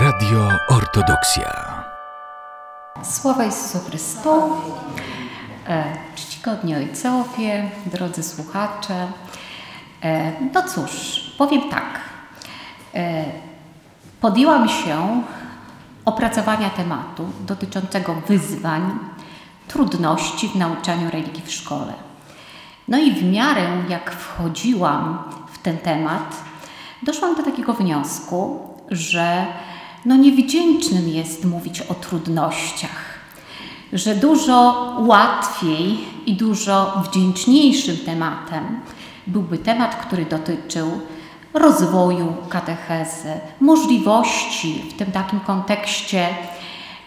Radio Ortodoksja. Sława Jezusu Chrystu, e, czcigodni ojcowie, drodzy słuchacze. E, no cóż, powiem tak. E, podjęłam się opracowania tematu dotyczącego wyzwań, trudności w nauczaniu religii w szkole. No i w miarę jak wchodziłam w ten temat, doszłam do takiego wniosku, że no niewdzięcznym jest mówić o trudnościach, że dużo łatwiej i dużo wdzięczniejszym tematem byłby temat, który dotyczył rozwoju katechezy, możliwości w tym takim kontekście,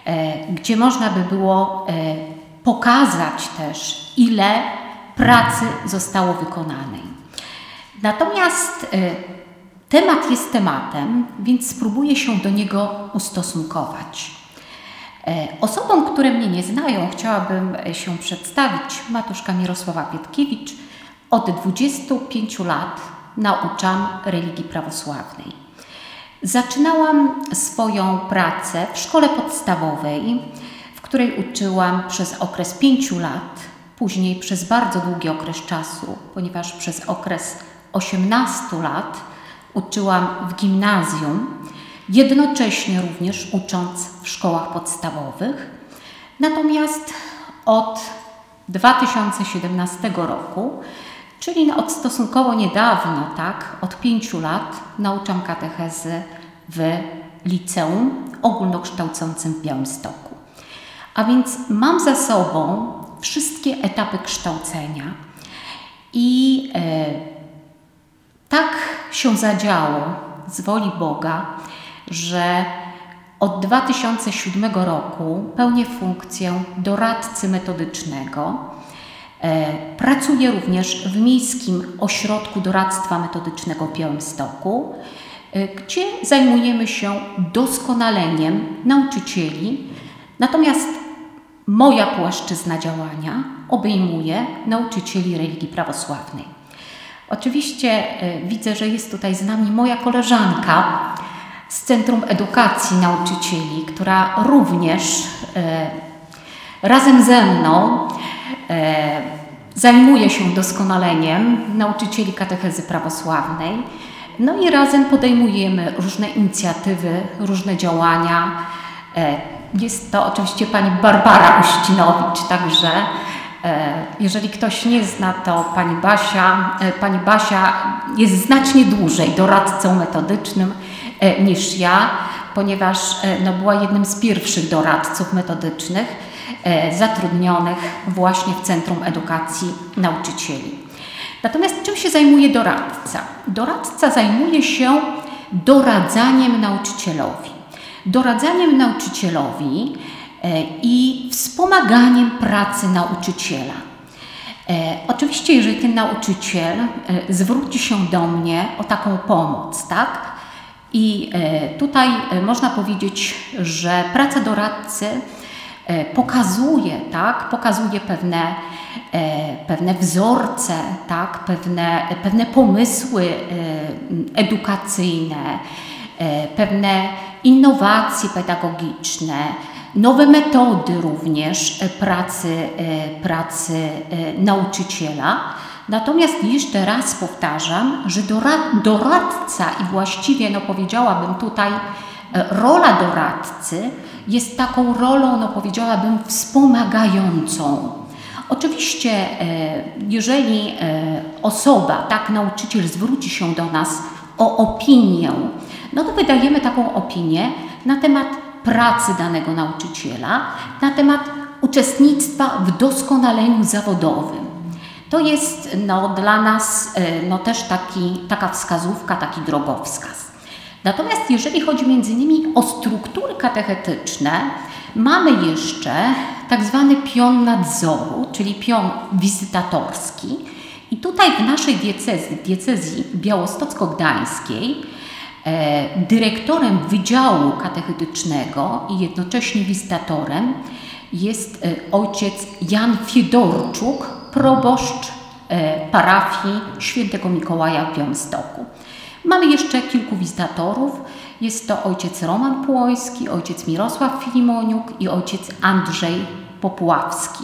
e, gdzie można by było e, pokazać też, ile pracy zostało wykonanej. Natomiast e, temat jest tematem, więc spróbuję się do niego ustosunkować. E, osobom, które mnie nie znają, chciałabym się przedstawić. Matuszka Mirosława Pietkiewicz. Od 25 lat nauczam religii prawosławnej. Zaczynałam swoją pracę w szkole podstawowej, w której uczyłam przez okres 5 lat, później przez bardzo długi okres czasu, ponieważ przez okres 18 lat uczyłam w gimnazjum, jednocześnie również ucząc w szkołach podstawowych. Natomiast od 2017 roku, czyli od stosunkowo niedawno, tak, od pięciu lat, nauczam katechezy w liceum ogólnokształcącym w Białymstoku. A więc mam za sobą wszystkie etapy kształcenia i e, tak się zadziało z woli Boga, że od 2007 roku pełnię funkcję doradcy metodycznego. E, pracuję również w Miejskim Ośrodku Doradztwa Metodycznego w Białymstoku, e, gdzie zajmujemy się doskonaleniem nauczycieli. Natomiast moja płaszczyzna działania obejmuje nauczycieli religii prawosławnej. Oczywiście e, widzę, że jest tutaj z nami moja koleżanka z Centrum Edukacji Nauczycieli, która również e, razem ze mną e, zajmuje się doskonaleniem nauczycieli katechezy prawosławnej. No i razem podejmujemy różne inicjatywy, różne działania. Jest to oczywiście pani Barbara Uścinowicz, także jeżeli ktoś nie zna, to pani Basia, e, pani Basia jest znacznie dłużej doradcą metodycznym e, niż ja, ponieważ no, była jednym z pierwszych doradców metodycznych zatrudnionych właśnie w Centrum Edukacji Nauczycieli. Natomiast czym się zajmuje doradca? Doradca zajmuje się doradzaniem nauczycielowi. Doradzaniem nauczycielowi E, i wspomaganiem pracy nauczyciela. E, oczywiście, jeżeli ten nauczyciel e, zwróci się do mnie o taką pomoc, tak? I tutaj można powiedzieć, że praca doradcy pokazuje, tak? Pokazuje pewne, pewne wzorce, tak? Pewne, pewne pomysły edukacyjne, pewne innowacje pedagogiczne, nowe metody również e, pracy, e, pracy e, nauczyciela. Natomiast jeszcze raz powtarzam, że doradca i właściwie no powiedziałabym tutaj rola doradcy jest taką rolą, no powiedziałabym, wspomagającą. Oczywiście, jeżeli osoba, tak nauczyciel zwróci się do nas o opinię, no to wydajemy taką opinię na temat pracy danego nauczyciela, na temat uczestnictwa w doskonaleniu zawodowym. To jest no, dla nas e, no, też taki, taka wskazówka, taki drogowskaz. Natomiast jeżeli chodzi między innymi o struktury katechetyczne, mamy jeszcze tak zwany pion nadzoru, czyli pion wizytatorski. I tutaj w naszej diecezji, diecezji białostocko-gdańskiej, dyrektorem Wydziału Katechetycznego i jednocześnie wizytatorem jest e, ojciec Jan Fiedorczuk, proboszcz e, parafii świętego Mikołaja w Białymstoku. Mamy jeszcze kilku wizytatorów. Jest to ojciec Roman Płoński, ojciec Mirosław Filimoniuk i ojciec Andrzej Popławski.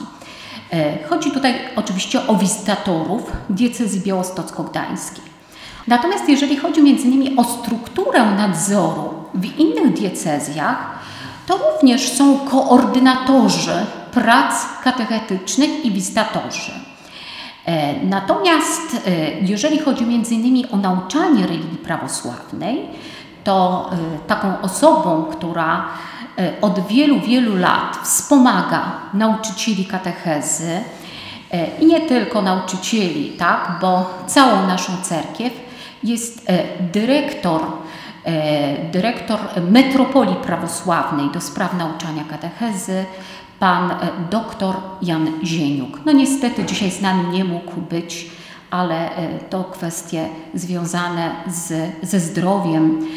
E, chodzi tutaj oczywiście o wizytatorów diecezji białostocko-gdańskiej. Natomiast jeżeli chodzi między innymi o strukturę nadzoru w innych diecezjach, to również są koordynatorzy prac katechetycznych i wizytatorzy. E, natomiast e, jeżeli chodzi między innymi o nauczanie religii prawosławnej, to taką osobą, która E, od wielu, wielu lat wspomaga nauczycieli katechezy e, i nie tylko nauczycieli, tak, bo całą naszą cerkiew jest e, dyrektor, dyrektor metropolii prawosławnej do spraw nauczania katechezy, pan doktor Jan Zieniuk. No niestety dzisiaj z nami nie mógł być, ale to kwestie związane z, ze zdrowiem.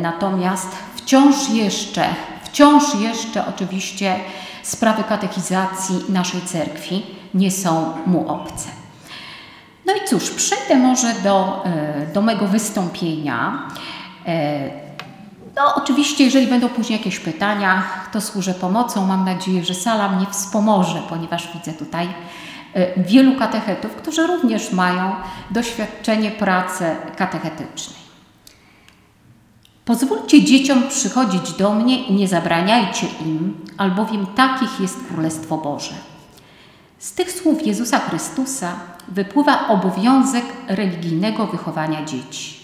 Natomiast wciąż jeszcze Wciąż jeszcze oczywiście sprawy katechizacji naszej cerkwi nie są mu obce. No i cóż, przejdę może do, e, do mego wystąpienia. E, no, oczywiście, jeżeli będą później jakieś pytania, to służę pomocą. Mam nadzieję, że sala mnie wspomoże, ponieważ widzę tutaj e, wielu katechetów, którzy również mają doświadczenie pracy katechetycznej. Pozwólcie dzieciom przychodzić do mnie i nie zabraniajcie im, albowiem takich jest Królestwo Boże. Z tych słów Jezusa Chrystusa wypływa obowiązek religijnego wychowania dzieci.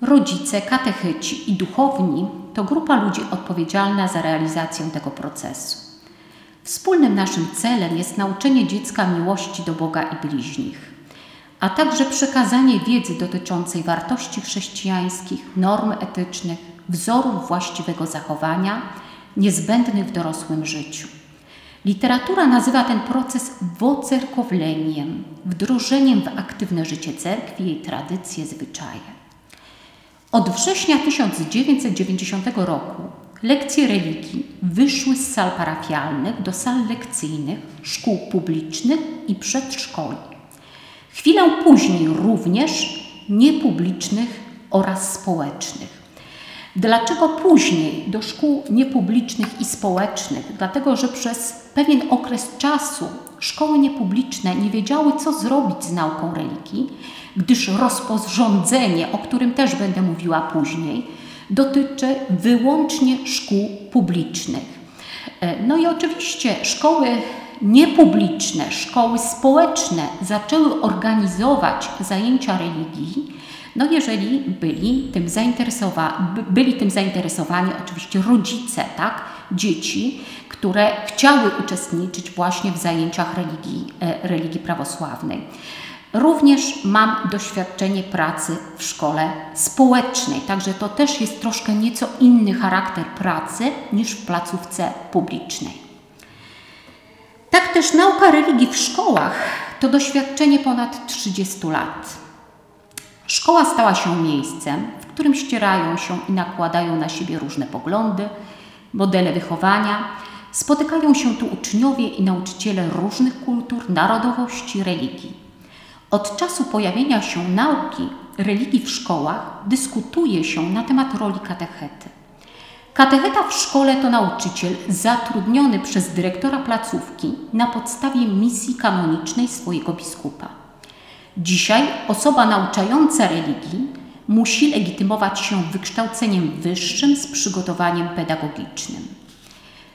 Rodzice, katechyci i duchowni to grupa ludzi odpowiedzialna za realizację tego procesu. Wspólnym naszym celem jest nauczenie dziecka miłości do Boga i bliźnich a także przekazanie wiedzy dotyczącej wartości chrześcijańskich, norm etycznych, wzorów właściwego zachowania, niezbędnych w dorosłym życiu. Literatura nazywa ten proces wocerkowleniem, wdrożeniem w aktywne życie cerkwi, jej tradycje, zwyczaje. Od września 1990 roku lekcje religii wyszły z sal parafialnych do sal lekcyjnych szkół publicznych i przedszkoli. Chwilę później również niepublicznych oraz społecznych. Dlaczego później do szkół niepublicznych i społecznych? Dlatego, że przez pewien okres czasu szkoły niepubliczne nie wiedziały, co zrobić z nauką religii, gdyż rozporządzenie, o którym też będę mówiła później, dotyczy wyłącznie szkół publicznych. E, no i oczywiście szkoły niepubliczne, szkoły społeczne zaczęły organizować zajęcia religii, no jeżeli byli tym, zainteresowa byli tym zainteresowani oczywiście rodzice, tak, dzieci, które chciały uczestniczyć właśnie w zajęciach religii, e, religii prawosławnej. Również mam doświadczenie pracy w szkole społecznej, także to też jest troszkę nieco inny charakter pracy niż w placówce publicznej. Tak też nauka religii w szkołach to doświadczenie ponad 30 lat. Szkoła stała się miejscem, w którym ścierają się i nakładają na siebie różne poglądy, modele wychowania. Spotykają się tu uczniowie i nauczyciele różnych kultur, narodowości, religii. Od czasu pojawienia się nauki religii w szkołach dyskutuje się na temat roli katechety. Katecheta w szkole to nauczyciel zatrudniony przez dyrektora placówki na podstawie misji kanonicznej swojego biskupa. Dzisiaj osoba nauczająca religii musi legitymować się wykształceniem wyższym z przygotowaniem pedagogicznym.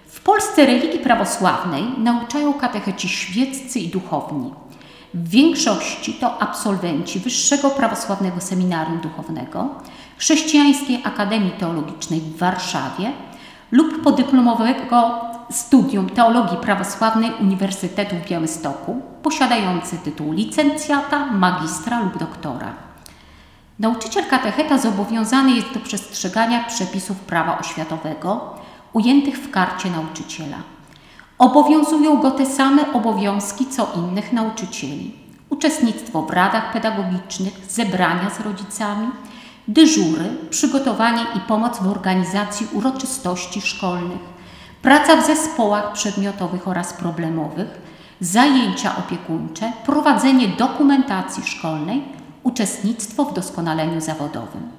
W Polsce religii prawosławnej nauczają katecheci świeccy i duchowni. W większości to absolwenci Wyższego Prawosławnego Seminarium Duchownego, Chrześcijańskiej Akademii Teologicznej w Warszawie lub podyplomowego studium Teologii Prawosławnej Uniwersytetu w Białymstoku, posiadający tytuł licencjata, magistra lub doktora. Nauczyciel katecheta zobowiązany jest do przestrzegania przepisów prawa oświatowego ujętych w karcie nauczyciela. Obowiązują go te same obowiązki co innych nauczycieli. Uczestnictwo w radach pedagogicznych, zebrania z rodzicami, dyżury, przygotowanie i pomoc w organizacji uroczystości szkolnych, praca w zespołach przedmiotowych oraz problemowych, zajęcia opiekuńcze, prowadzenie dokumentacji szkolnej uczestnictwo w doskonaleniu zawodowym.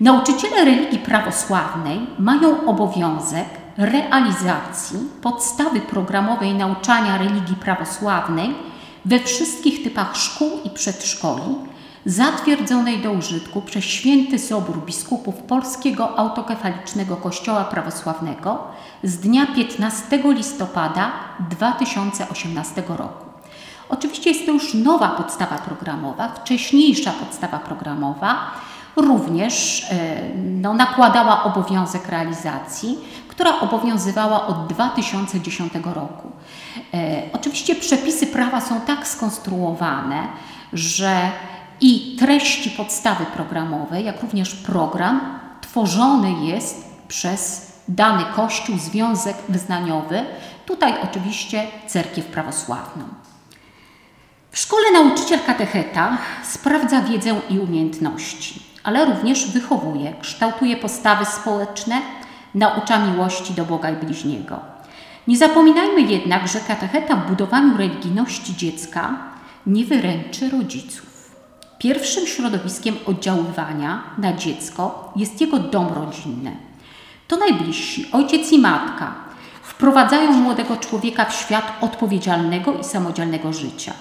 Nauczyciele religii prawosławnej mają obowiązek realizacji podstawy programowej nauczania religii prawosławnej we wszystkich typach szkół i przedszkoli, zatwierdzonej do użytku przez Święty Sobór Biskupów Polskiego Autokefalicznego Kościoła Prawosławnego z dnia 15 listopada 2018 roku. Oczywiście jest to już nowa podstawa programowa, wcześniejsza podstawa programowa również no, nakładała obowiązek realizacji, która obowiązywała od 2010 roku. E, oczywiście przepisy prawa są tak skonstruowane, że i treści podstawy programowej, jak również program tworzony jest przez dany kościół, związek wyznaniowy, tutaj oczywiście cerkiew prawosławną. W szkole nauczyciel katecheta sprawdza wiedzę i umiejętności, ale również wychowuje, kształtuje postawy społeczne, naucza miłości do Boga i bliźniego. Nie zapominajmy jednak, że katecheta w budowaniu religijności dziecka nie wyręczy rodziców. Pierwszym środowiskiem oddziaływania na dziecko jest jego dom rodzinny. To najbliżsi, ojciec i matka, wprowadzają młodego człowieka w świat odpowiedzialnego i samodzielnego życia.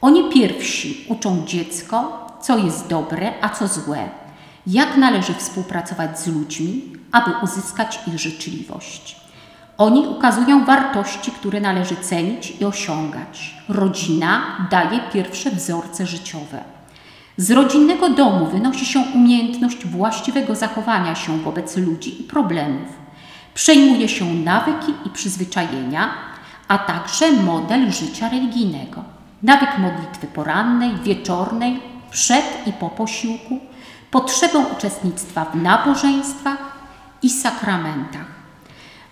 Oni pierwsi uczą dziecko, co jest dobre, a co złe, jak należy współpracować z ludźmi, aby uzyskać ich życzliwość. Oni ukazują wartości, które należy cenić i osiągać. Rodzina daje pierwsze wzorce życiowe. Z rodzinnego domu wynosi się umiejętność właściwego zachowania się wobec ludzi i problemów. Przejmuje się nawyki i przyzwyczajenia, a także model życia religijnego. Nawyk modlitwy porannej, wieczornej, przed i po posiłku, potrzebę uczestnictwa w nabożeństwach i sakramentach.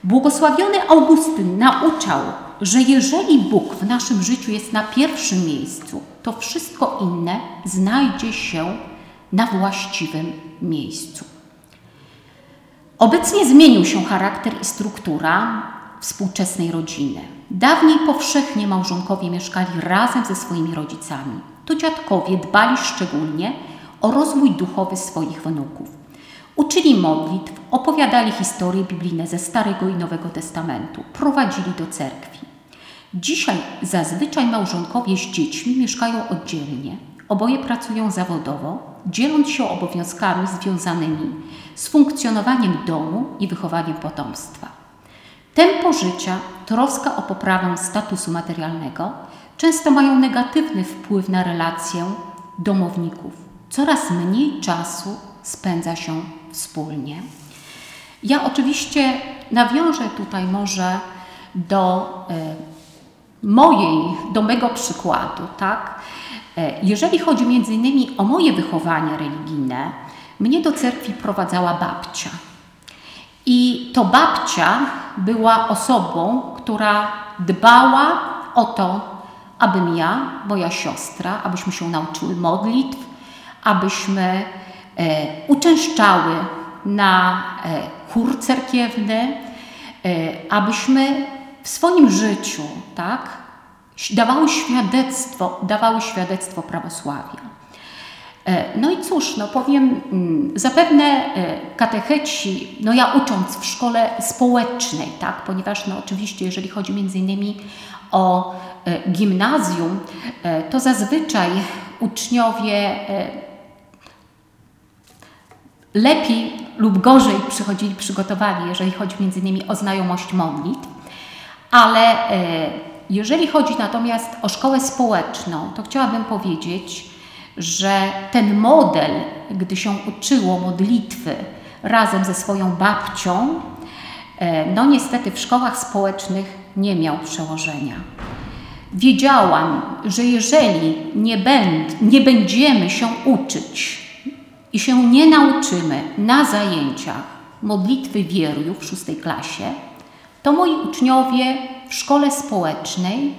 Błogosławiony Augustyn nauczał, że jeżeli Bóg w naszym życiu jest na pierwszym miejscu, to wszystko inne znajdzie się na właściwym miejscu. Obecnie zmienił się charakter i struktura współczesnej rodziny. Dawniej powszechnie małżonkowie mieszkali razem ze swoimi rodzicami. To dziadkowie dbali szczególnie o rozwój duchowy swoich wnuków. Uczyli modlitw, opowiadali historie biblijne ze Starego i Nowego Testamentu, prowadzili do cerkwi. Dzisiaj zazwyczaj małżonkowie z dziećmi mieszkają oddzielnie. Oboje pracują zawodowo, dzieląc się obowiązkami związanymi z funkcjonowaniem domu i wychowaniem potomstwa. Tempo życia, troska o poprawę statusu materialnego często mają negatywny wpływ na relację domowników. Coraz mniej czasu spędza się wspólnie. Ja oczywiście nawiążę tutaj może do e, mojej, do mego przykładu, tak? E, jeżeli chodzi między innymi o moje wychowanie religijne, mnie do cerkwi prowadzała babcia. I to babcia była osobą, która dbała o to, abym ja, moja siostra, abyśmy się nauczyły modlitw, abyśmy e, uczęszczały na e, chór cerkiewny, e, abyśmy w swoim życiu tak, dawały świadectwo, dawały świadectwo prawosławia. E, no i cóż, no powiem, mm, zapewne e, katecheci, no ja ucząc w szkole społecznej, tak, ponieważ no oczywiście jeżeli chodzi między innymi o e, gimnazjum, to zazwyczaj uczniowie lepiej lub gorzej przychodzili przygotowani, jeżeli chodzi między innymi o znajomość modlitw, ale jeżeli chodzi natomiast o szkołę społeczną, to chciałabym powiedzieć, że ten model, gdy się uczyło modlitwy razem ze swoją babcią, e, no niestety w szkołach społecznych nie miał przełożenia. Wiedziałam, że jeżeli nie, będ, nie będziemy się uczyć i się nie nauczymy na zajęciach modlitwy wierujów w szóstej klasie, to moi uczniowie w szkole społecznej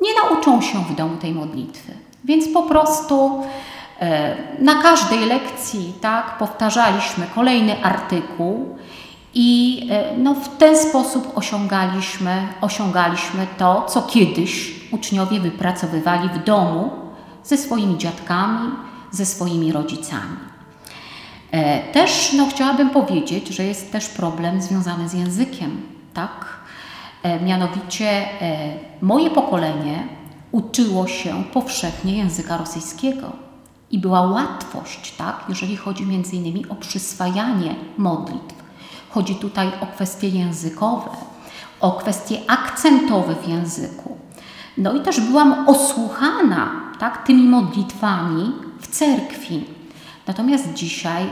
nie nauczą się w domu tej modlitwy. Więc po prostu e, na każdej lekcji tak, powtarzaliśmy kolejny artykuł i e, no, w ten sposób osiągaliśmy, osiągaliśmy to, co kiedyś uczniowie wypracowywali w domu ze swoimi dziadkami, ze swoimi rodzicami. E, też no, chciałabym powiedzieć, że jest też problem związany z językiem, tak? E, mianowicie e, moje pokolenie uczyło się powszechnie języka rosyjskiego i była łatwość, tak, jeżeli chodzi między innymi o przyswajanie modlitw. Chodzi tutaj o kwestie językowe, o kwestie akcentowe w języku. No i też byłam osłuchana tak, tymi modlitwami w cerkwi. Natomiast dzisiaj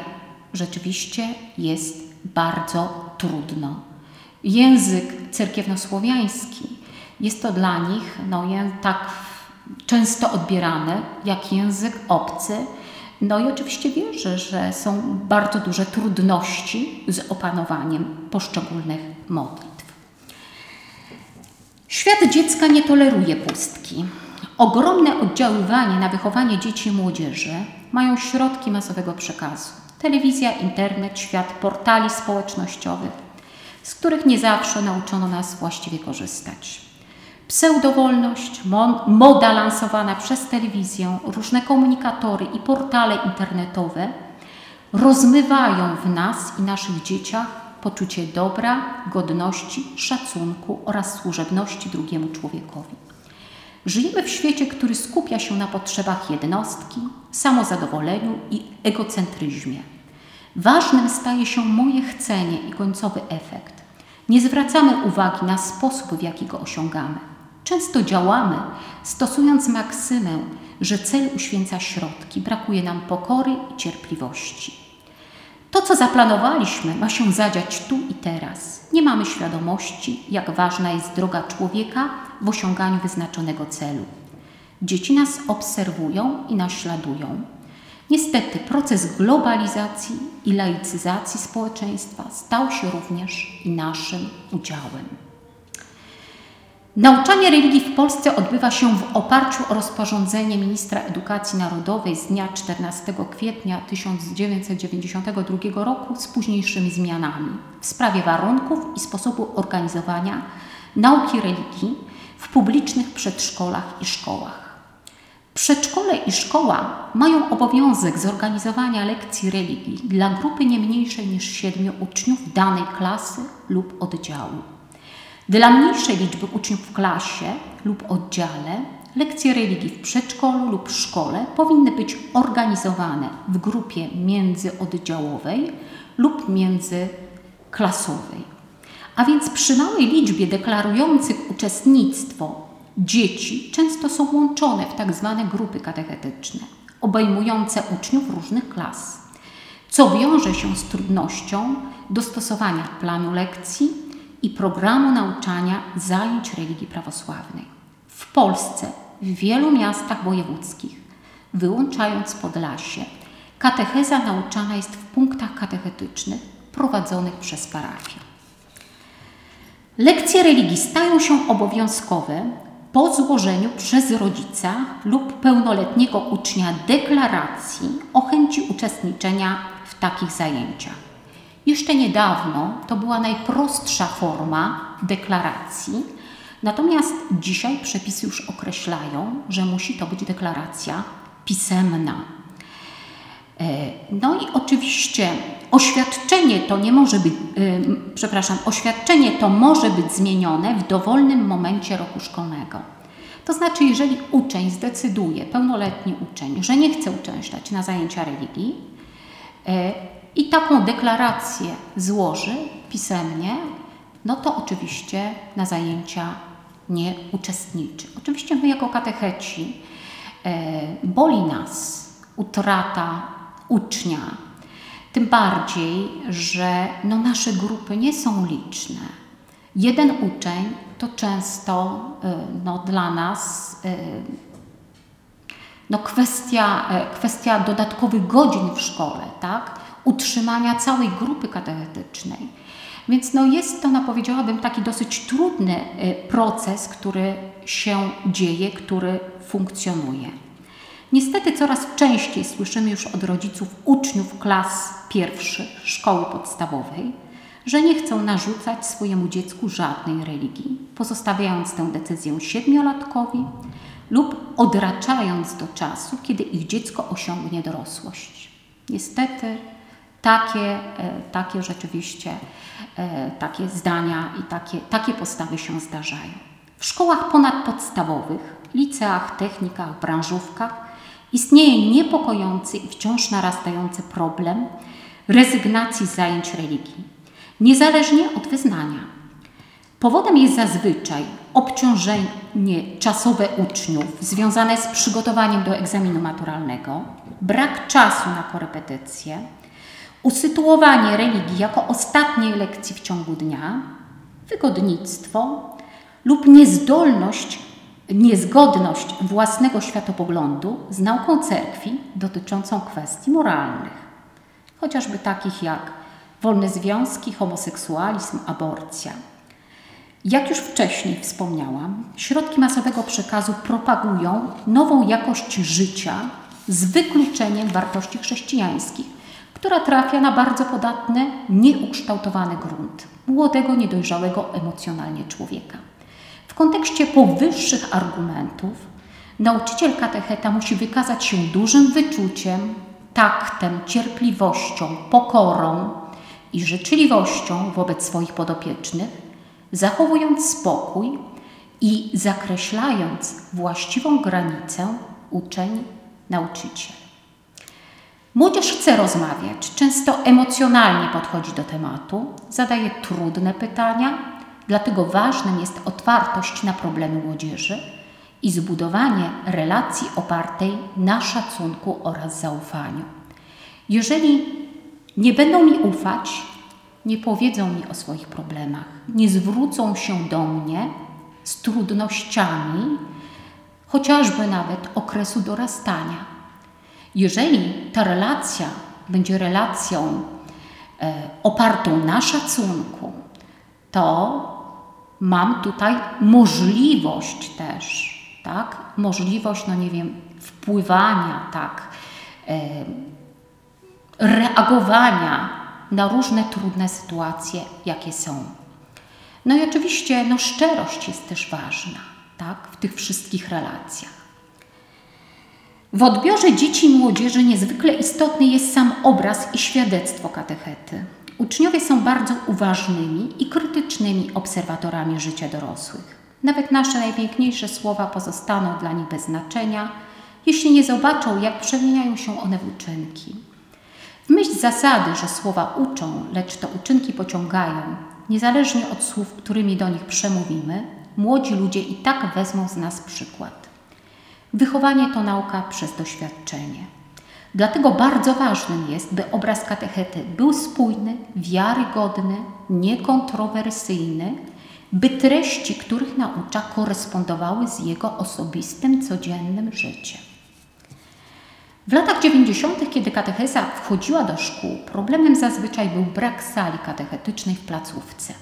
rzeczywiście jest bardzo trudno. Język cerkiewnosłowiański jest to dla nich no, tak często odbierany jak język obcy. No i oczywiście wierzę, że są bardzo duże trudności z opanowaniem poszczególnych modlitw. Świat dziecka nie toleruje pustki. Ogromne oddziaływanie na wychowanie dzieci i młodzieży mają środki masowego przekazu. Telewizja, internet, świat portali społecznościowych, z których nie zawsze nauczono nas właściwie korzystać. Pseudowolność, moda lansowana przez telewizję, różne komunikatory i portale internetowe rozmywają w nas i naszych dzieciach poczucie dobra, godności, szacunku oraz służebności drugiemu człowiekowi. Żyjemy w świecie, który skupia się na potrzebach jednostki, samozadowoleniu i egocentryzmie. Ważnym staje się moje chcenie i końcowy efekt. Nie zwracamy uwagi na sposób, w jaki go osiągamy. Często działamy, stosując maksymę, że cel uświęca środki, brakuje nam pokory i cierpliwości. To, co zaplanowaliśmy, ma się zadziać tu i teraz. Nie mamy świadomości, jak ważna jest droga człowieka w osiąganiu wyznaczonego celu. Dzieci nas obserwują i naśladują. Niestety proces globalizacji i laicyzacji społeczeństwa stał się również i naszym udziałem. Nauczanie religii w Polsce odbywa się w oparciu o rozporządzenie ministra edukacji narodowej z dnia 14 kwietnia 1992 roku z późniejszymi zmianami w sprawie warunków i sposobu organizowania nauki religii w publicznych przedszkolach i szkołach. Przedszkole i szkoła mają obowiązek zorganizowania lekcji religii dla grupy nie mniejszej niż siedmiu uczniów danej klasy lub oddziału. Dla mniejszej liczby uczniów w klasie lub oddziale lekcje religii w przedszkolu lub szkole powinny być organizowane w grupie międzyoddziałowej lub międzyklasowej. A więc przy małej liczbie deklarujących uczestnictwo dzieci często są łączone w tak zwane grupy katechetyczne, obejmujące uczniów różnych klas, co wiąże się z trudnością dostosowania planu lekcji i programu nauczania zajęć religii prawosławnej. W Polsce, w wielu miastach wojewódzkich, wyłączając Podlasie, katecheza nauczana jest w punktach katechetycznych prowadzonych przez parafię. Lekcje religii stają się obowiązkowe po złożeniu przez rodzica lub pełnoletniego ucznia deklaracji o chęci uczestniczenia w takich zajęciach. Jeszcze niedawno to była najprostsza forma deklaracji, natomiast dzisiaj przepisy już określają, że musi to być deklaracja pisemna. E, no i oczywiście oświadczenie to nie może być, yy, przepraszam, oświadczenie to może być zmienione w dowolnym momencie roku szkolnego. To znaczy, jeżeli uczeń zdecyduje, pełnoletni uczeń, że nie chce uczęszczać na zajęcia religii, yy, i taką deklarację złoży pisemnie, no to oczywiście na zajęcia nie uczestniczy. Oczywiście my jako katecheci e, boli nas utrata ucznia, tym bardziej, że no nasze grupy nie są liczne. Jeden uczeń to często e, no, dla nas e, no, kwestia, kwestia dodatkowych godzin w szkole, tak? utrzymania całej grupy katechetycznej. Więc no jest to, no powiedziałabym, taki dosyć trudny y, proces, który się dzieje, który funkcjonuje. Niestety coraz częściej słyszymy już od rodziców uczniów klas pierwszych szkoły podstawowej, że nie chcą narzucać swojemu dziecku żadnej religii, pozostawiając tę decyzję siedmiolatkowi lub odraczając do czasu, kiedy ich dziecko osiągnie dorosłość. Niestety takie, e, takie rzeczywiście, e, takie zdania i takie, takie postawy się zdarzają. W szkołach ponadpodstawowych, liceach, technikach, branżówkach istnieje niepokojący i wciąż narastający problem rezygnacji z zajęć religii, niezależnie od wyznania. Powodem jest zazwyczaj obciążenie czasowe uczniów związane z przygotowaniem do egzaminu maturalnego, brak czasu na korepetycje, usytuowanie religii jako ostatniej lekcji w ciągu dnia, wygodnictwo lub niezdolność, niezgodność własnego światopoglądu z nauką cerkwi dotyczącą kwestii moralnych, chociażby takich jak wolne związki, homoseksualizm, aborcja. Jak już wcześniej wspomniałam, środki masowego przekazu propagują nową jakość życia z wykluczeniem wartości chrześcijańskich, która trafia na bardzo podatny, nieukształtowany grunt młodego, niedojrzałego emocjonalnie człowieka. Kontekście powyższych argumentów nauczyciel katecheta musi wykazać się dużym wyczuciem, taktem, cierpliwością, pokorą i życzliwością wobec swoich podopiecznych zachowując spokój i zakreślając właściwą granicę uczeń-nauczyciel. Młodzież chce rozmawiać, często emocjonalnie podchodzi do tematu, zadaje trudne pytania, dlatego ważnym jest otwartość na problemy młodzieży i zbudowanie relacji opartej na szacunku oraz zaufaniu. Jeżeli nie będą mi ufać, nie powiedzą mi o swoich problemach, nie zwrócą się do mnie z trudnościami, chociażby nawet okresu dorastania. Jeżeli ta relacja będzie relacją e, opartą na szacunku, to mam tutaj możliwość też, tak? Możliwość, no nie wiem, wpływania, tak? Reagowania na różne trudne sytuacje, jakie są. No i oczywiście no, szczerość jest też ważna tak, w tych wszystkich relacjach. W odbiorze dzieci i młodzieży niezwykle istotny jest sam obraz i świadectwo katechety. Uczniowie są bardzo uważnymi i krytycznymi obserwatorami życia dorosłych. Nawet nasze najpiękniejsze słowa pozostaną dla nich bez znaczenia, jeśli nie zobaczą, jak przemieniają się one w uczynki. W myśl zasady, że słowa uczą, lecz to uczynki pociągają, niezależnie od słów, którymi do nich przemówimy, młodzi ludzie i tak wezmą z nas przykład. Wychowanie to nauka przez doświadczenie. Dlatego bardzo ważnym jest, by obraz katechety był spójny, wiarygodny, niekontrowersyjny, by treści, których naucza, korespondowały z jego osobistym, codziennym życiem. W latach 90., kiedy katecheza wchodziła do szkół, problemem zazwyczaj był brak sali katechetycznej w placówce.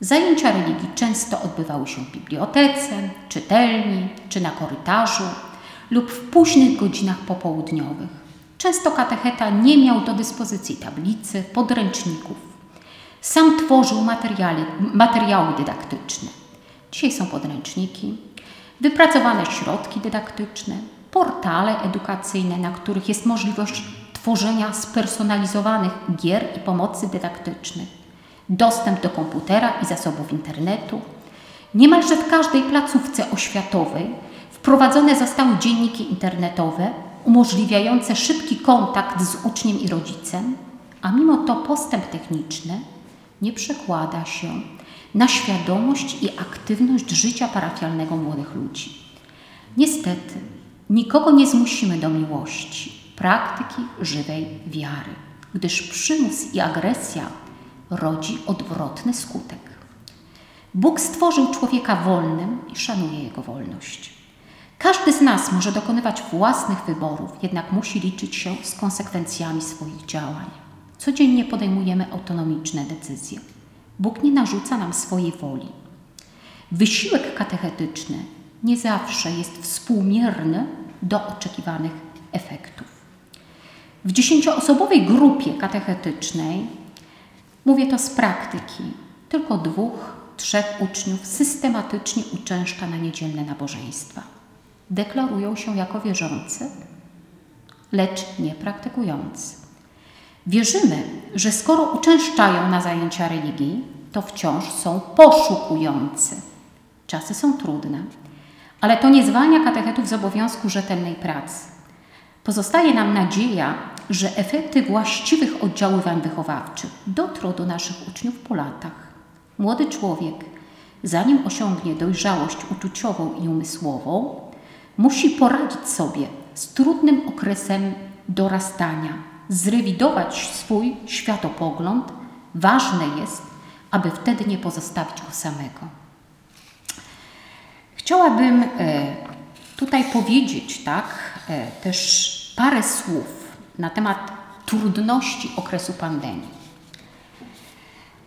Zajęcia religii często odbywały się w bibliotece, czytelni czy na korytarzu lub w późnych godzinach popołudniowych. Często katecheta nie miał do dyspozycji tablicy, podręczników. Sam tworzył materiały, dydaktyczne. Dzisiaj są podręczniki, wypracowane środki dydaktyczne, portale edukacyjne, na których jest możliwość tworzenia spersonalizowanych gier i pomocy dydaktycznych, dostęp do komputera i zasobów internetu. Niemalże w każdej placówce oświatowej wprowadzone zostały dzienniki internetowe umożliwiające szybki kontakt z uczniem i rodzicem, a mimo to postęp techniczny nie przekłada się na świadomość i aktywność życia parafialnego młodych ludzi. Niestety, Nikogo nie zmusimy do miłości, praktyki żywej wiary, gdyż przymus i agresja rodzi odwrotny skutek. Bóg stworzył człowieka wolnym i szanuje jego wolność. Każdy z nas może dokonywać własnych wyborów, jednak musi liczyć się z konsekwencjami swoich działań. Codziennie podejmujemy autonomiczne decyzje. Bóg nie narzuca nam swojej woli. Wysiłek katechetyczny nie zawsze jest współmierny do oczekiwanych efektów. W dziesięcioosobowej grupie katechetycznej, mówię to z praktyki, tylko dwóch, trzech uczniów systematycznie uczęszcza na niedzielne nabożeństwa. Deklarują się jako wierzący, lecz nie praktykujący. Wierzymy, że skoro uczęszczają na zajęcia religii, to wciąż są poszukujący. Czasy są trudne, ale to nie zwalnia katechetów z obowiązku rzetelnej pracy. Pozostaje nam nadzieja, że efekty właściwych oddziaływań wychowawczych dotrą do naszych uczniów po latach. Młody człowiek, zanim osiągnie dojrzałość uczuciową i umysłową, musi poradzić sobie z trudnym okresem dorastania, zrewidować swój światopogląd. Ważne jest, aby wtedy nie pozostawić go samego. Chciałabym e, tutaj powiedzieć tak, e, też parę słów na temat trudności okresu pandemii.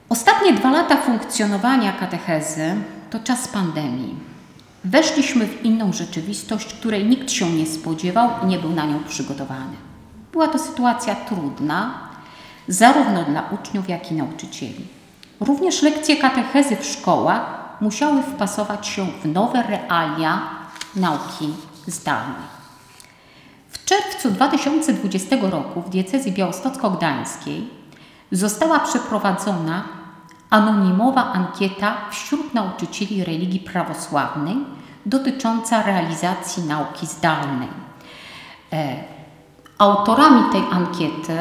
Ostatnie dwa lata funkcjonowania katechezy to czas pandemii. Weszliśmy w inną rzeczywistość, której nikt się nie spodziewał i nie był na nią przygotowany. Była to sytuacja trudna, zarówno dla uczniów, jak i nauczycieli. Również lekcje katechezy w szkołach musiały wpasować się w nowe realia nauki zdalnej. W czerwcu 2020 roku w diecezji białostocko-gdańskiej została przeprowadzona anonimowa ankieta wśród nauczycieli religii prawosławnej dotycząca realizacji nauki zdalnej. E, autorami tej ankiety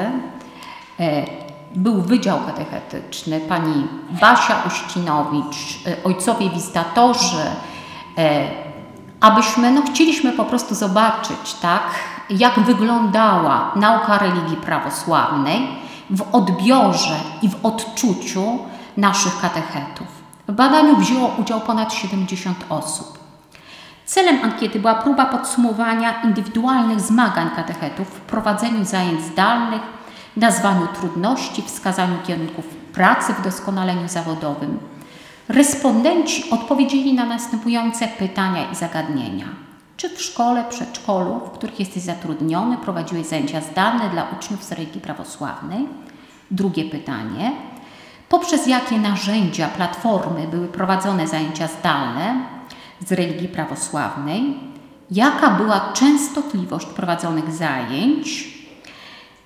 e, był Wydział Katechetyczny, pani Basia Uścinowicz, e, ojcowie wizytatorzy, abyśmy, no chcieliśmy po prostu zobaczyć, tak, jak wyglądała nauka religii prawosławnej w odbiorze i w odczuciu naszych katechetów. W badaniu wzięło udział ponad 70 osób. Celem ankiety była próba podsumowania indywidualnych zmagań katechetów w prowadzeniu zajęć zdalnych, nazwaniu trudności, wskazaniu kierunków pracy w doskonaleniu zawodowym. Respondenci odpowiedzieli na następujące pytania i zagadnienia. Czy w szkole, przedszkolu, w których jesteś zatrudniony, prowadziłeś zajęcia zdalne dla uczniów z religii prawosławnej? Drugie pytanie poprzez jakie narzędzia, platformy były prowadzone zajęcia zdalne z religii prawosławnej, jaka była częstotliwość prowadzonych zajęć,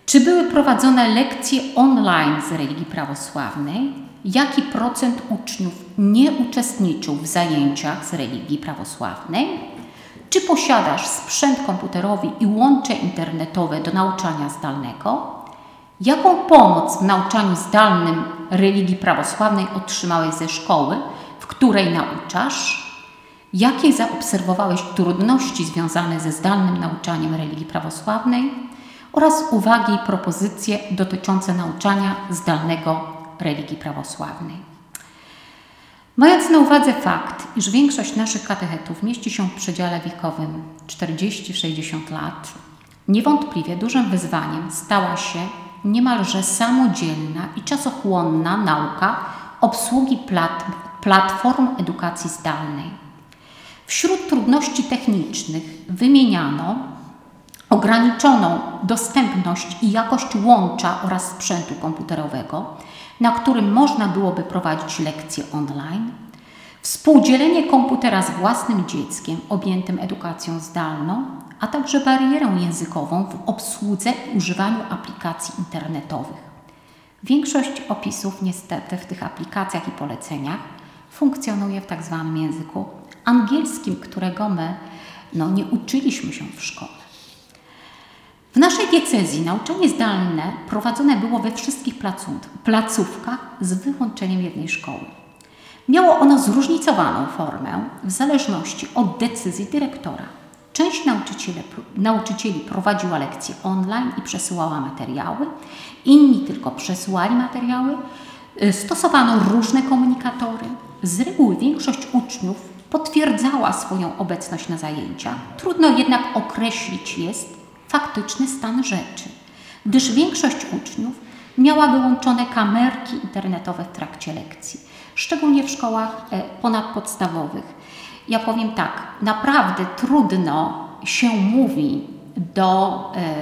czy były prowadzone lekcje online z religii prawosławnej, jaki procent uczniów nie uczestniczył w zajęciach z religii prawosławnej, czy posiadasz sprzęt komputerowy i łącze internetowe do nauczania zdalnego, Jaką pomoc w nauczaniu zdalnym religii prawosławnej otrzymałeś ze szkoły, w której nauczasz? Jakie zaobserwowałeś trudności związane ze zdalnym nauczaniem religii prawosławnej oraz uwagi i propozycje dotyczące nauczania zdalnego religii prawosławnej? Mając na uwadze fakt, iż większość naszych katechetów mieści się w przedziale wiekowym 40-60 lat, niewątpliwie dużym wyzwaniem stała się niemalże samodzielna i czasochłonna nauka obsługi plat platform edukacji zdalnej. Wśród trudności technicznych wymieniano ograniczoną dostępność i jakość łącza oraz sprzętu komputerowego, na którym można byłoby prowadzić lekcje online, współdzielenie komputera z własnym dzieckiem objętym edukacją zdalną, a także barierę językową w obsłudze i używaniu aplikacji internetowych. Większość opisów niestety w tych aplikacjach i poleceniach funkcjonuje w tak zwanym języku angielskim, którego my no, nie uczyliśmy się w szkole. W naszej diecezji nauczanie zdalne prowadzone było we wszystkich placówkach z wyłączeniem jednej szkoły. Miało ono zróżnicowaną formę w zależności od decyzji dyrektora. Część nauczycieli, prowadziła lekcje online i przesyłała materiały, inni tylko przesyłali materiały. Y, stosowano różne komunikatory. Z reguły większość uczniów potwierdzała swoją obecność na zajęciach. Trudno jednak określić jest faktyczny stan rzeczy, gdyż większość uczniów miała wyłączone kamerki internetowe w trakcie lekcji, szczególnie w szkołach e, ponadpodstawowych ja powiem tak, naprawdę trudno się mówi do e,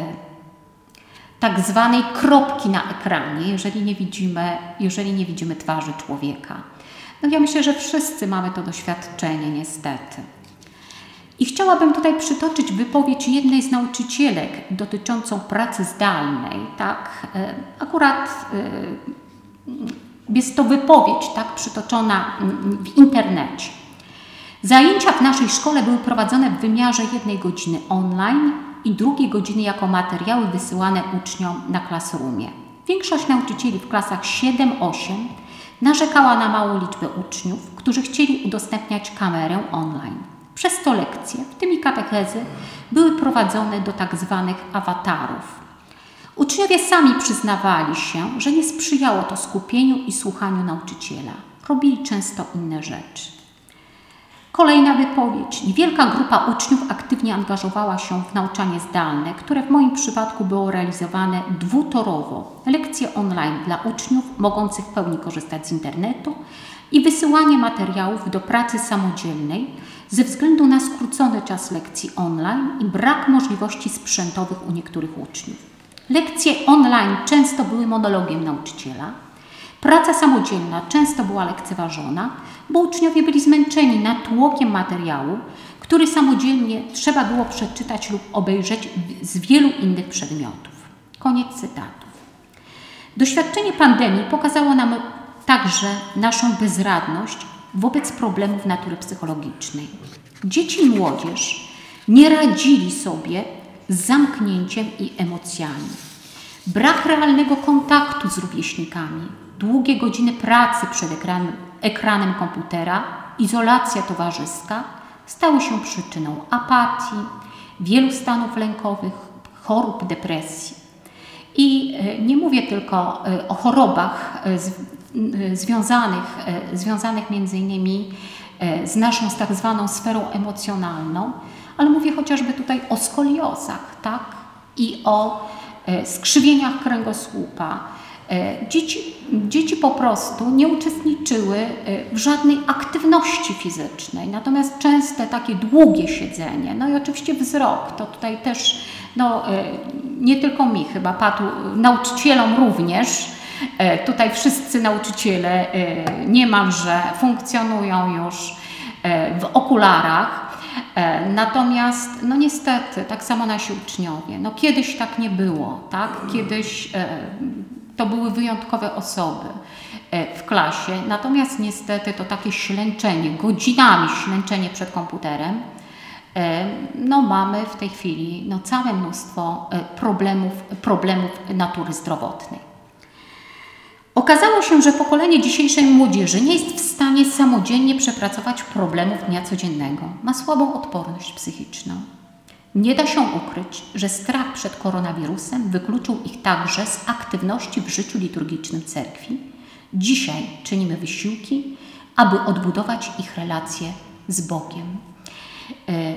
tak zwanej kropki na ekranie, jeżeli nie widzimy, jeżeli nie widzimy twarzy człowieka. No ja myślę, że wszyscy mamy to doświadczenie niestety. I chciałabym tutaj przytoczyć wypowiedź jednej z nauczycielek dotyczącą pracy zdalnej. Tak? E, akurat jest to wypowiedź tak, przytoczona w internecie. Zajęcia w naszej szkole były prowadzone w wymiarze jednej godziny online i drugiej godziny jako materiały wysyłane uczniom na klasrumie. Większość nauczycieli w klasach 7-8 narzekała na małą liczbę uczniów, którzy chcieli udostępniać kamerę online. Przez to lekcje, w tym i katechezy, były prowadzone do tak zwanych awatarów. Uczniowie sami przyznawali się, że nie sprzyjało to skupieniu i słuchaniu nauczyciela. Robili często inne rzeczy. Kolejna wypowiedź. Niewielka grupa uczniów aktywnie angażowała się w nauczanie zdalne, które w moim przypadku było realizowane dwutorowo. Lekcje online dla uczniów mogących w pełni korzystać z internetu i wysyłanie materiałów do pracy samodzielnej ze względu na skrócony czas lekcji online i brak możliwości sprzętowych u niektórych uczniów. Lekcje online często były monologiem nauczyciela. Praca samodzielna często była lekceważona, bo uczniowie byli zmęczeni natłokiem materiału, który samodzielnie trzeba było przeczytać lub obejrzeć z wielu innych przedmiotów. Koniec cytatów. Doświadczenie pandemii pokazało nam także naszą bezradność wobec problemów natury psychologicznej. Dzieci i młodzież nie radzili sobie z zamknięciem i emocjami. Brak realnego kontaktu z rówieśnikami, długie godziny pracy przed ekranem, ekranem komputera, izolacja towarzyska stały się przyczyną apatii, wielu stanów lękowych, chorób, depresji. I e, nie mówię tylko e, o chorobach e, związanych, związanych między innymi z naszą tak zwaną sferą emocjonalną, ale mówię chociażby tutaj o skoliozach, tak? I o skrzywieniach kręgosłupa, E, dzieci, dzieci po prostu nie uczestniczyły e, w żadnej aktywności fizycznej, natomiast częste takie długie siedzenie, no i oczywiście wzrok, to tutaj też no, e, nie tylko mi chyba padł, nauczycielom również, tutaj wszyscy nauczyciele niemalże funkcjonują już w okularach, Natomiast, no niestety, tak samo nasi uczniowie. No kiedyś tak nie było, tak? Kiedyś to były wyjątkowe osoby e, w klasie, natomiast niestety to takie ślęczenie, godzinami ślęczenie przed komputerem, e, no mamy w tej chwili no całe mnóstwo e, problemów, problemów natury zdrowotnej. Okazało się, że pokolenie dzisiejszej młodzieży nie jest w stanie samodzielnie przepracować problemów dnia codziennego. Ma słabą odporność psychiczną. Nie da się ukryć, że strach przed koronawirusem wykluczył ich także z aktywności w życiu liturgicznym cerkwi. Dzisiaj czynimy wysiłki, aby odbudować ich relacje z Bogiem. E,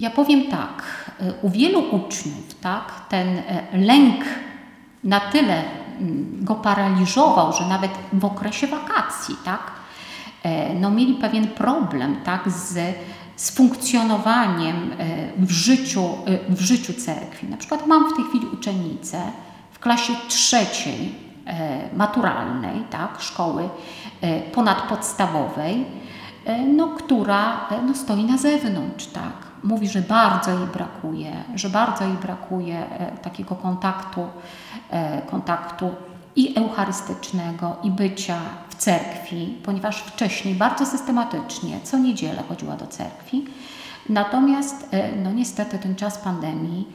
ja powiem tak, e, u wielu uczniów tak, ten e, lęk na tyle go paraliżował, że nawet w okresie wakacji tak, no, mieli pewien problem tak, z z funkcjonowaniem e, w życiu, e, w życiu cerkwi. Na przykład mam w tej chwili uczennicę w klasie trzeciej e, maturalnej, tak, szkoły ponadpodstawowej, no, która no, stoi na zewnątrz, tak. Mówi, że bardzo jej brakuje, że bardzo jej brakuje takiego kontaktu, kontaktu i eucharystycznego, i bycia w cerkwi, ponieważ wcześniej bardzo systematycznie co niedzielę chodziła do cerkwi. Natomiast e, no niestety ten czas pandemii,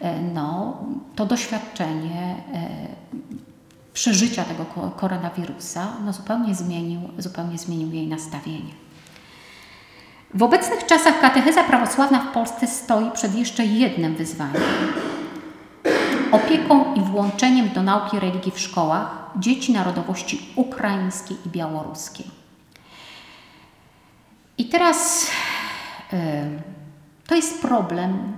e, no, to doświadczenie e, przeżycia tego koronawirusa no, zupełnie, zmienił, zupełnie zmienił jej nastawienie. W obecnych czasach katecheza prawosławna w Polsce stoi przed jeszcze jednym wyzwaniem opieką i włączeniem do nauki religii w szkołach dzieci narodowości ukraińskiej i białoruskiej. I teraz to jest problem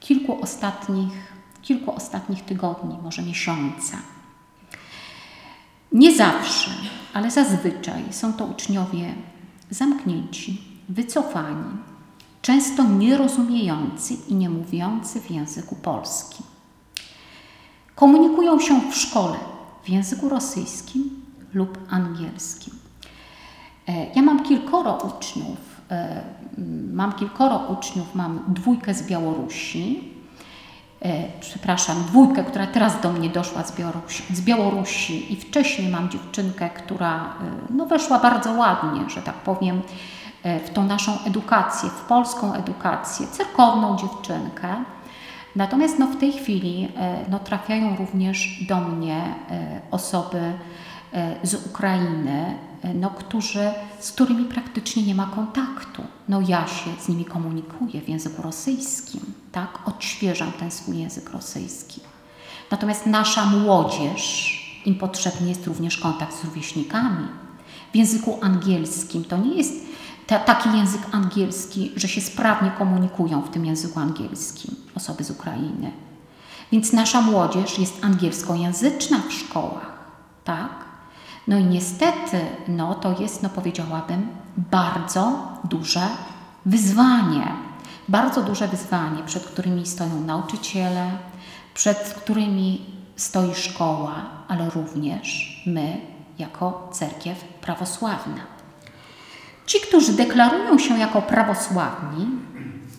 kilku ostatnich, kilku ostatnich tygodni, może miesiąca. Nie zawsze, ale zazwyczaj są to uczniowie zamknięci, wycofani, często nierozumiejący i nie mówiący w języku polskim. Komunikują się w szkole w języku rosyjskim lub angielskim. E, ja mam kilkoro uczniów e, mam kilkoro uczniów, mam dwójkę z Białorusi, e, przepraszam, dwójkę, która teraz do mnie doszła z Białorusi, z Białorusi i wcześniej mam dziewczynkę, która no, weszła bardzo ładnie, że tak powiem, w tą naszą edukację, w polską edukację, cerkowną dziewczynkę. Natomiast no, w tej chwili no, trafiają również do mnie osoby z Ukrainy, E, no, którzy, z którymi praktycznie nie ma kontaktu. No ja się z nimi komunikuję w języku rosyjskim, tak? Odświeżam ten swój język rosyjski. Natomiast nasza młodzież, im potrzebny jest również kontakt z rówieśnikami. W języku angielskim to nie jest ta, taki język angielski, że się sprawnie komunikują w tym języku angielskim osoby z Ukrainy. Więc nasza młodzież jest angielskojęzyczna w szkołach, tak? No i niestety, no to jest, no powiedziałabym, bardzo duże wyzwanie. Bardzo duże wyzwanie, przed którymi stoją nauczyciele, przed którymi stoi szkoła, ale również my, jako cerkiew prawosławna. Ci, którzy deklarują się jako prawosławni,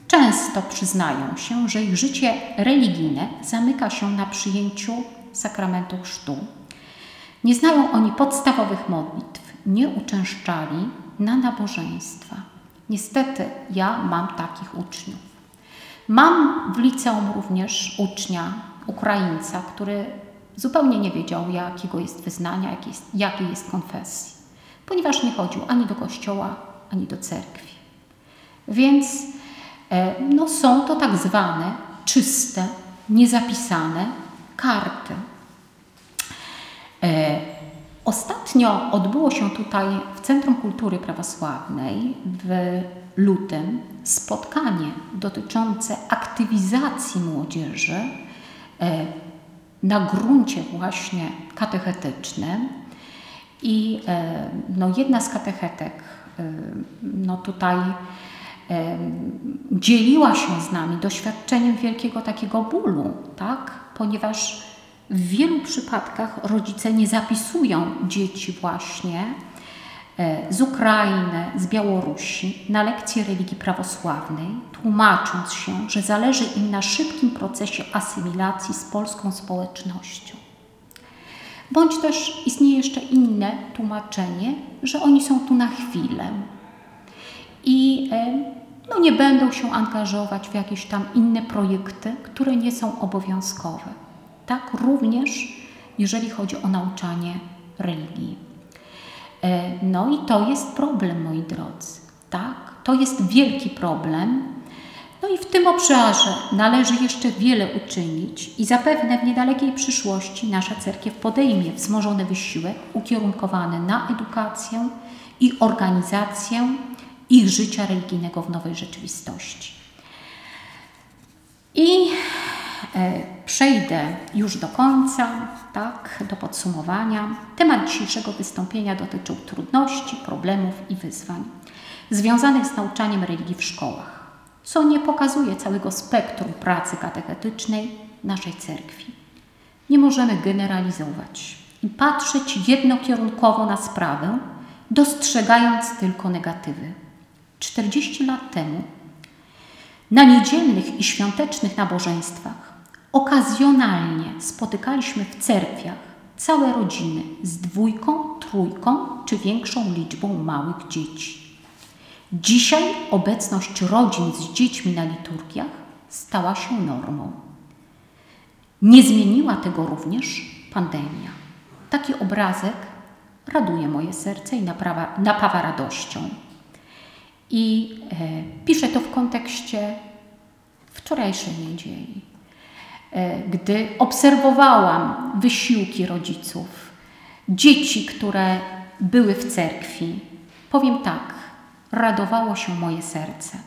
często przyznają się, że ich życie religijne zamyka się na przyjęciu sakramentu chrztu nie znają oni podstawowych modlitw, nie uczęszczali na nabożeństwa. Niestety ja mam takich uczniów. Mam w liceum również ucznia, Ukraińca, który zupełnie nie wiedział, jakiego jest wyznania, jakiej jest, jakiej jest konfesji, ponieważ nie chodził ani do kościoła, ani do cerkwi. Więc e, no, są to tak zwane czyste, niezapisane karty, E, ostatnio odbyło się tutaj w Centrum Kultury Prawosławnej w lutym spotkanie dotyczące aktywizacji młodzieży e, na gruncie właśnie katechetycznym. I e, no, jedna z katechetek no, tutaj dzieliła się z nami doświadczeniem wielkiego takiego bólu, tak? ponieważ w wielu przypadkach rodzice nie zapisują dzieci właśnie e, z Ukrainy, z Białorusi na lekcje religii prawosławnej, tłumacząc się, że zależy im na szybkim procesie asymilacji z polską społecznością. Bądź też istnieje jeszcze inne tłumaczenie, że oni są tu na chwilę i e, no, nie będą się angażować w jakieś tam inne projekty, które nie są obowiązkowe tak również jeżeli chodzi o nauczanie religii. E, no i to jest problem, moi drodzy. Tak? To jest wielki problem. No i w tym obszarze należy jeszcze wiele uczynić i zapewne w niedalekiej przyszłości nasza cerkiew podejmie wzmożony wysiłek ukierunkowany na edukację i organizację ich życia religijnego w nowej rzeczywistości. I E, przejdę już do końca, tak, do podsumowania. Temat dzisiejszego wystąpienia dotyczył trudności, problemów i wyzwań związanych z nauczaniem religii w szkołach, co nie pokazuje całego spektrum pracy katechetycznej naszej cerkwi. Nie możemy generalizować i patrzeć jednokierunkowo na sprawę, dostrzegając tylko negatywy. 40 lat temu na niedzielnych i świątecznych nabożeństwach Okazjonalnie spotykaliśmy w cerkwiach całe rodziny z dwójką, trójką czy większą liczbą małych dzieci. Dzisiaj obecność rodzin z dziećmi na liturgiach stała się normą. Nie zmieniła tego również pandemia. Taki obrazek raduje moje serce i naprawa, napawa radością. I e, piszę to w kontekście wczorajszej niedzieli. E, gdy obserwowałam wysiłki rodziców, dzieci, które były w cerkwi, powiem tak, radowało się moje serce.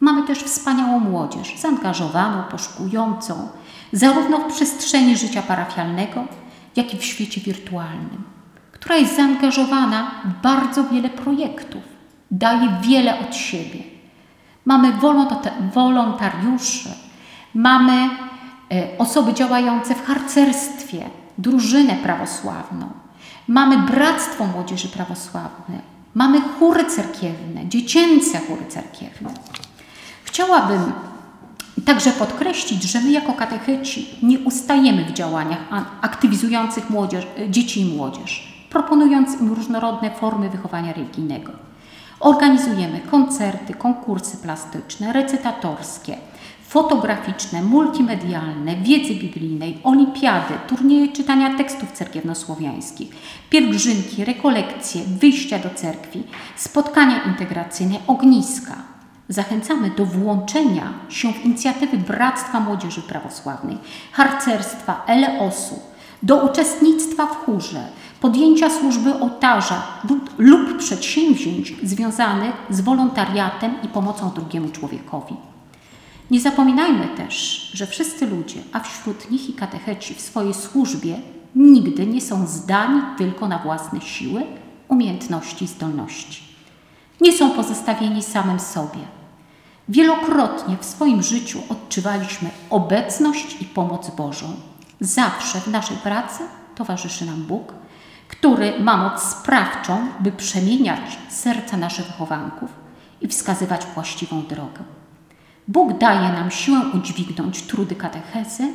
Mamy też wspaniałą młodzież, zaangażowaną, poszukującą, zarówno w przestrzeni życia parafialnego, jak i w świecie wirtualnym, która jest zaangażowana w bardzo wiele projektów, daje wiele od siebie. Mamy wolontariuszy, mamy E, osoby działające w harcerstwie, drużynę prawosławną. Mamy Bractwo Młodzieży Prawosławnej. Mamy chóry cerkiewne, dziecięce chóry cerkiewne. Chciałabym także podkreślić, że my jako katecheci nie ustajemy w działaniach aktywizujących młodzież, dzieci i młodzież, proponując im różnorodne formy wychowania religijnego. Organizujemy koncerty, konkursy plastyczne, recytatorskie, fotograficzne, multimedialne, wiedzy biblijnej, olimpiady, turnieje czytania tekstów cerkiewnosłowiańskich, pielgrzymki, rekolekcje, wyjścia do cerkwi, spotkania integracyjne, ogniska. Zachęcamy do włączenia się w inicjatywy Bractwa Młodzieży Prawosławnej, harcerstwa, eleosu, do uczestnictwa w chórze, podjęcia służby ołtarza lub, lub przedsięwzięć związanych z wolontariatem i pomocą drugiemu człowiekowi. Nie zapominajmy też, że wszyscy ludzie, a wśród nich i katecheci w swojej służbie nigdy nie są zdani tylko na własne siły, umiejętności i zdolności. Nie są pozostawieni samym sobie. Wielokrotnie w swoim życiu odczuwaliśmy obecność i pomoc Bożą. Zawsze w naszej pracy towarzyszy nam Bóg, który ma moc sprawczą, by przemieniać serca naszych wychowanków i wskazywać właściwą drogę. Bóg daje nam siłę udźwignąć trudy katechezy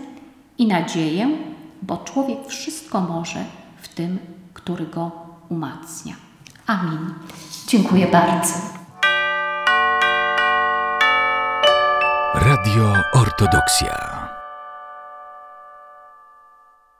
i nadzieję, bo człowiek wszystko może w tym, który go umacnia. Amin. Dziękuję bardzo. Radio Ortodoksja.